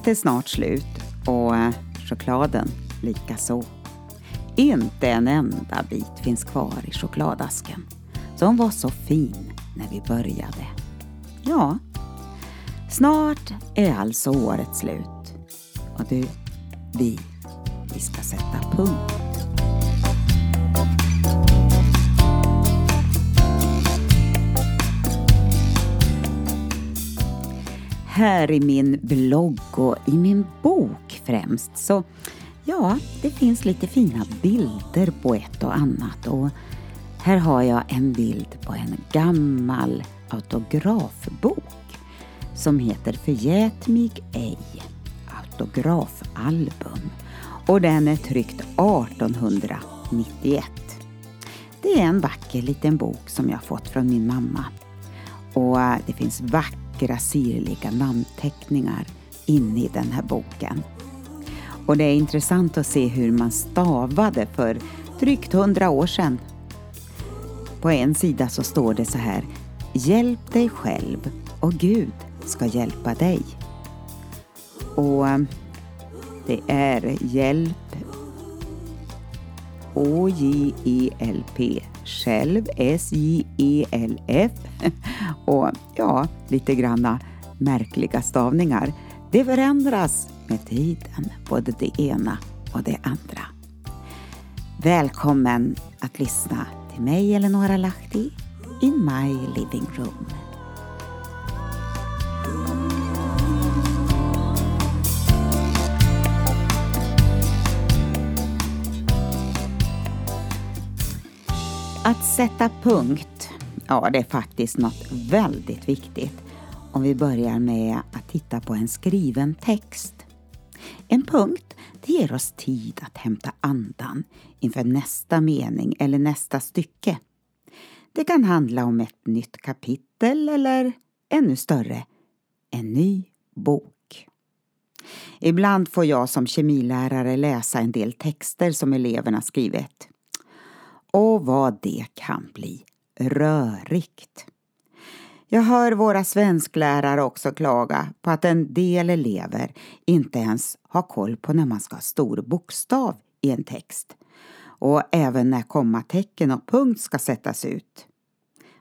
Året är snart slut och eh, chokladen likaså. Inte en enda bit finns kvar i chokladasken som var så fin när vi började. Ja, snart är alltså året slut. Och du, vi, vi ska sätta punkt. Här i min blogg och i min bok främst. Så ja, det finns lite fina bilder på ett och annat. Och här har jag en bild på en gammal autografbok som heter Förgät mig ej autografalbum och den är tryckt 1891. Det är en vacker liten bok som jag fått från min mamma. Och äh, det finns vackra vackra syrliga namnteckningar inne i den här boken. Och det är intressant att se hur man stavade för drygt hundra år sedan. På en sida så står det så här Hjälp dig själv och Gud ska hjälpa dig. Och eh, det är hjälp O-J-E-L-P själv, S-J-E-L-F och ja, lite granna märkliga stavningar. Det förändras med tiden, både det ena och det andra. Välkommen att lyssna till mig, Eleonora Lahti, in my living room. Att sätta punkt, ja det är faktiskt något väldigt viktigt om vi börjar med att titta på en skriven text. En punkt det ger oss tid att hämta andan inför nästa mening eller nästa stycke. Det kan handla om ett nytt kapitel eller ännu större, en ny bok. Ibland får jag som kemilärare läsa en del texter som eleverna skrivit. Och vad det kan bli rörigt. Jag hör våra svensklärare också klaga på att en del elever inte ens har koll på när man ska ha stor bokstav i en text och även när kommatecken och punkt ska sättas ut.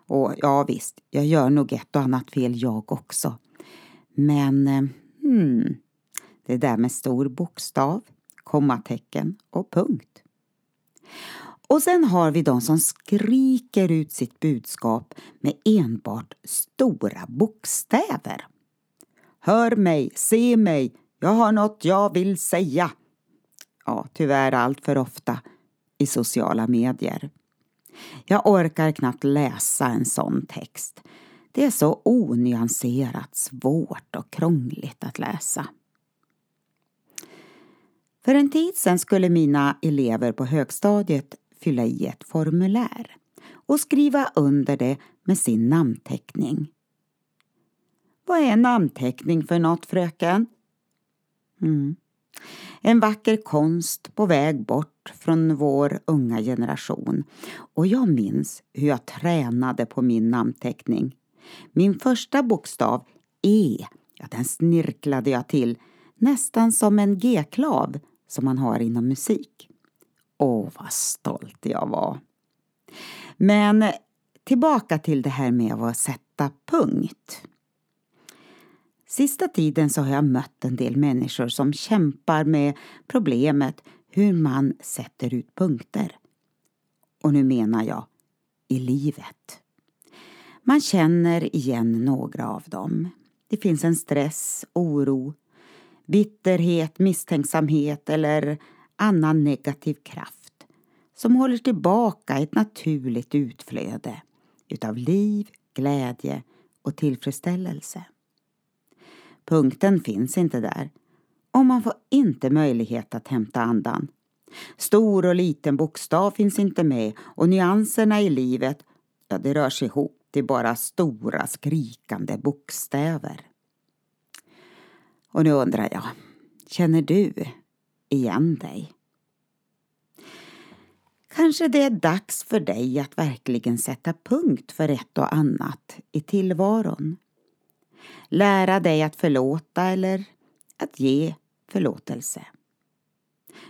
Och ja visst, jag gör nog ett och annat fel jag också. Men, eh, hmm, det där med stor bokstav, kommatecken och punkt. Och sen har vi de som skriker ut sitt budskap med enbart stora bokstäver. Hör mig, se mig, jag har något jag vill säga. Ja, tyvärr allt för ofta i sociala medier. Jag orkar knappt läsa en sån text. Det är så onyanserat svårt och krångligt att läsa. För en tid sedan skulle mina elever på högstadiet fylla i ett formulär och skriva under det med sin namnteckning. Vad är namnteckning för något, fröken? Mm. En vacker konst på väg bort från vår unga generation. Och jag minns hur jag tränade på min namnteckning. Min första bokstav, E, ja, den snirklade jag till nästan som en G-klav som man har inom musik. Åh, vad stolt jag var. Men tillbaka till det här med att sätta punkt. Sista tiden så har jag mött en del människor som kämpar med problemet hur man sätter ut punkter. Och nu menar jag i livet. Man känner igen några av dem. Det finns en stress, oro, bitterhet, misstänksamhet eller annan negativ kraft som håller tillbaka ett naturligt utflöde utav liv, glädje och tillfredsställelse. Punkten finns inte där och man får inte möjlighet att hämta andan. Stor och liten bokstav finns inte med och nyanserna i livet, ja det rör sig ihop till bara stora skrikande bokstäver. Och nu undrar jag, känner du igen dig. Kanske det är dags för dig att verkligen sätta punkt för ett och annat i tillvaron. Lära dig att förlåta eller att ge förlåtelse.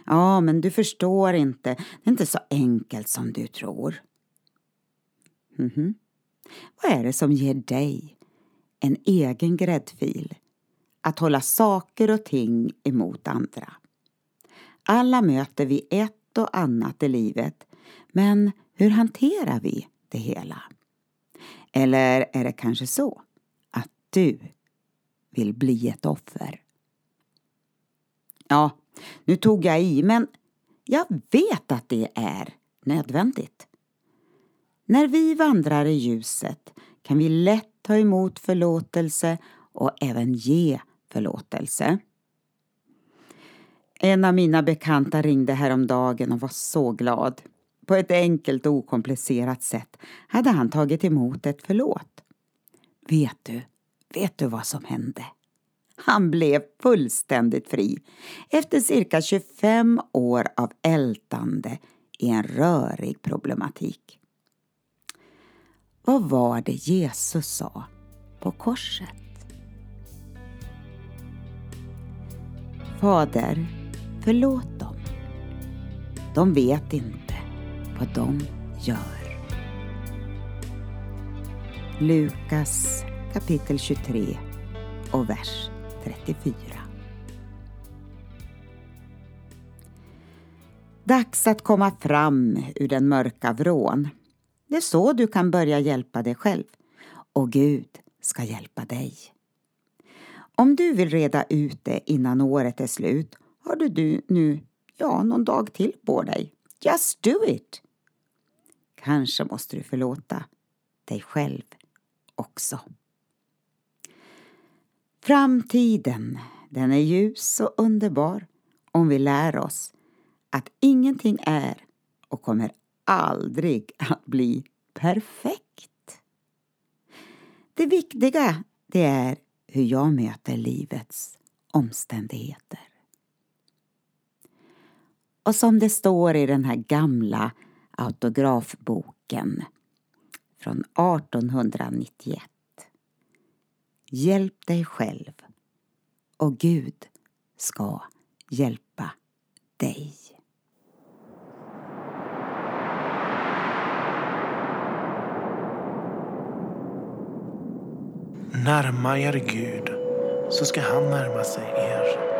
Ja, men du förstår inte. Det är inte så enkelt som du tror. Mm -hmm. Vad är det som ger dig en egen gräddfil att hålla saker och ting emot andra? Alla möter vi ett och annat i livet, men hur hanterar vi det hela? Eller är det kanske så att du vill bli ett offer? Ja, nu tog jag i, men jag vet att det är nödvändigt. När vi vandrar i ljuset kan vi lätt ta emot förlåtelse och även ge förlåtelse. En av mina bekanta ringde häromdagen och var så glad. På ett enkelt och okomplicerat sätt hade han tagit emot ett förlåt. Vet du, vet du vad som hände? Han blev fullständigt fri efter cirka 25 år av ältande i en rörig problematik. Vad var det Jesus sa på korset? Fader, förlåt dem. De vet inte vad de gör. Lukas kapitel 23 och vers 34. Dags att komma fram ur den mörka vrån. Det är så du kan börja hjälpa dig själv. Och Gud ska hjälpa dig. Om du vill reda ut det innan året är slut har du nu, ja, någon dag till på dig. Just do it! Kanske måste du förlåta dig själv också. Framtiden, den är ljus och underbar om vi lär oss att ingenting är och kommer aldrig att bli perfekt. Det viktiga det är hur jag möter livets omständigheter. Och som det står i den här gamla autografboken från 1891 Hjälp dig själv och Gud ska hjälpa dig. Närma er Gud så ska han närma sig er.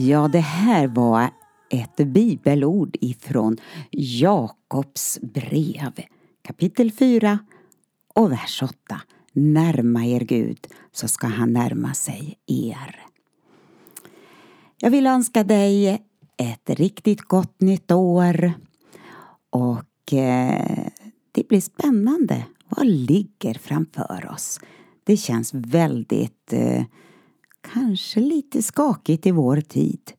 Ja, det här var ett bibelord ifrån Jakobs brev kapitel 4 och vers 8. Närma er Gud så ska han närma sig er. Jag vill önska dig ett riktigt gott nytt år och eh, det blir spännande. Vad ligger framför oss? Det känns väldigt, eh, kanske lite skakigt i vår tid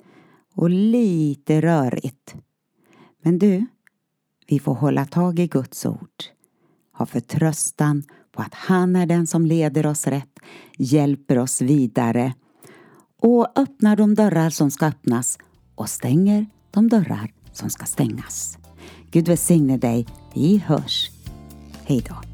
och lite rörigt. Men du, vi får hålla tag i Guds ord. Ha förtröstan på att han är den som leder oss rätt, hjälper oss vidare och öppnar de dörrar som ska öppnas och stänger de dörrar som ska stängas. Gud välsigne dig. Vi hörs. Hej då.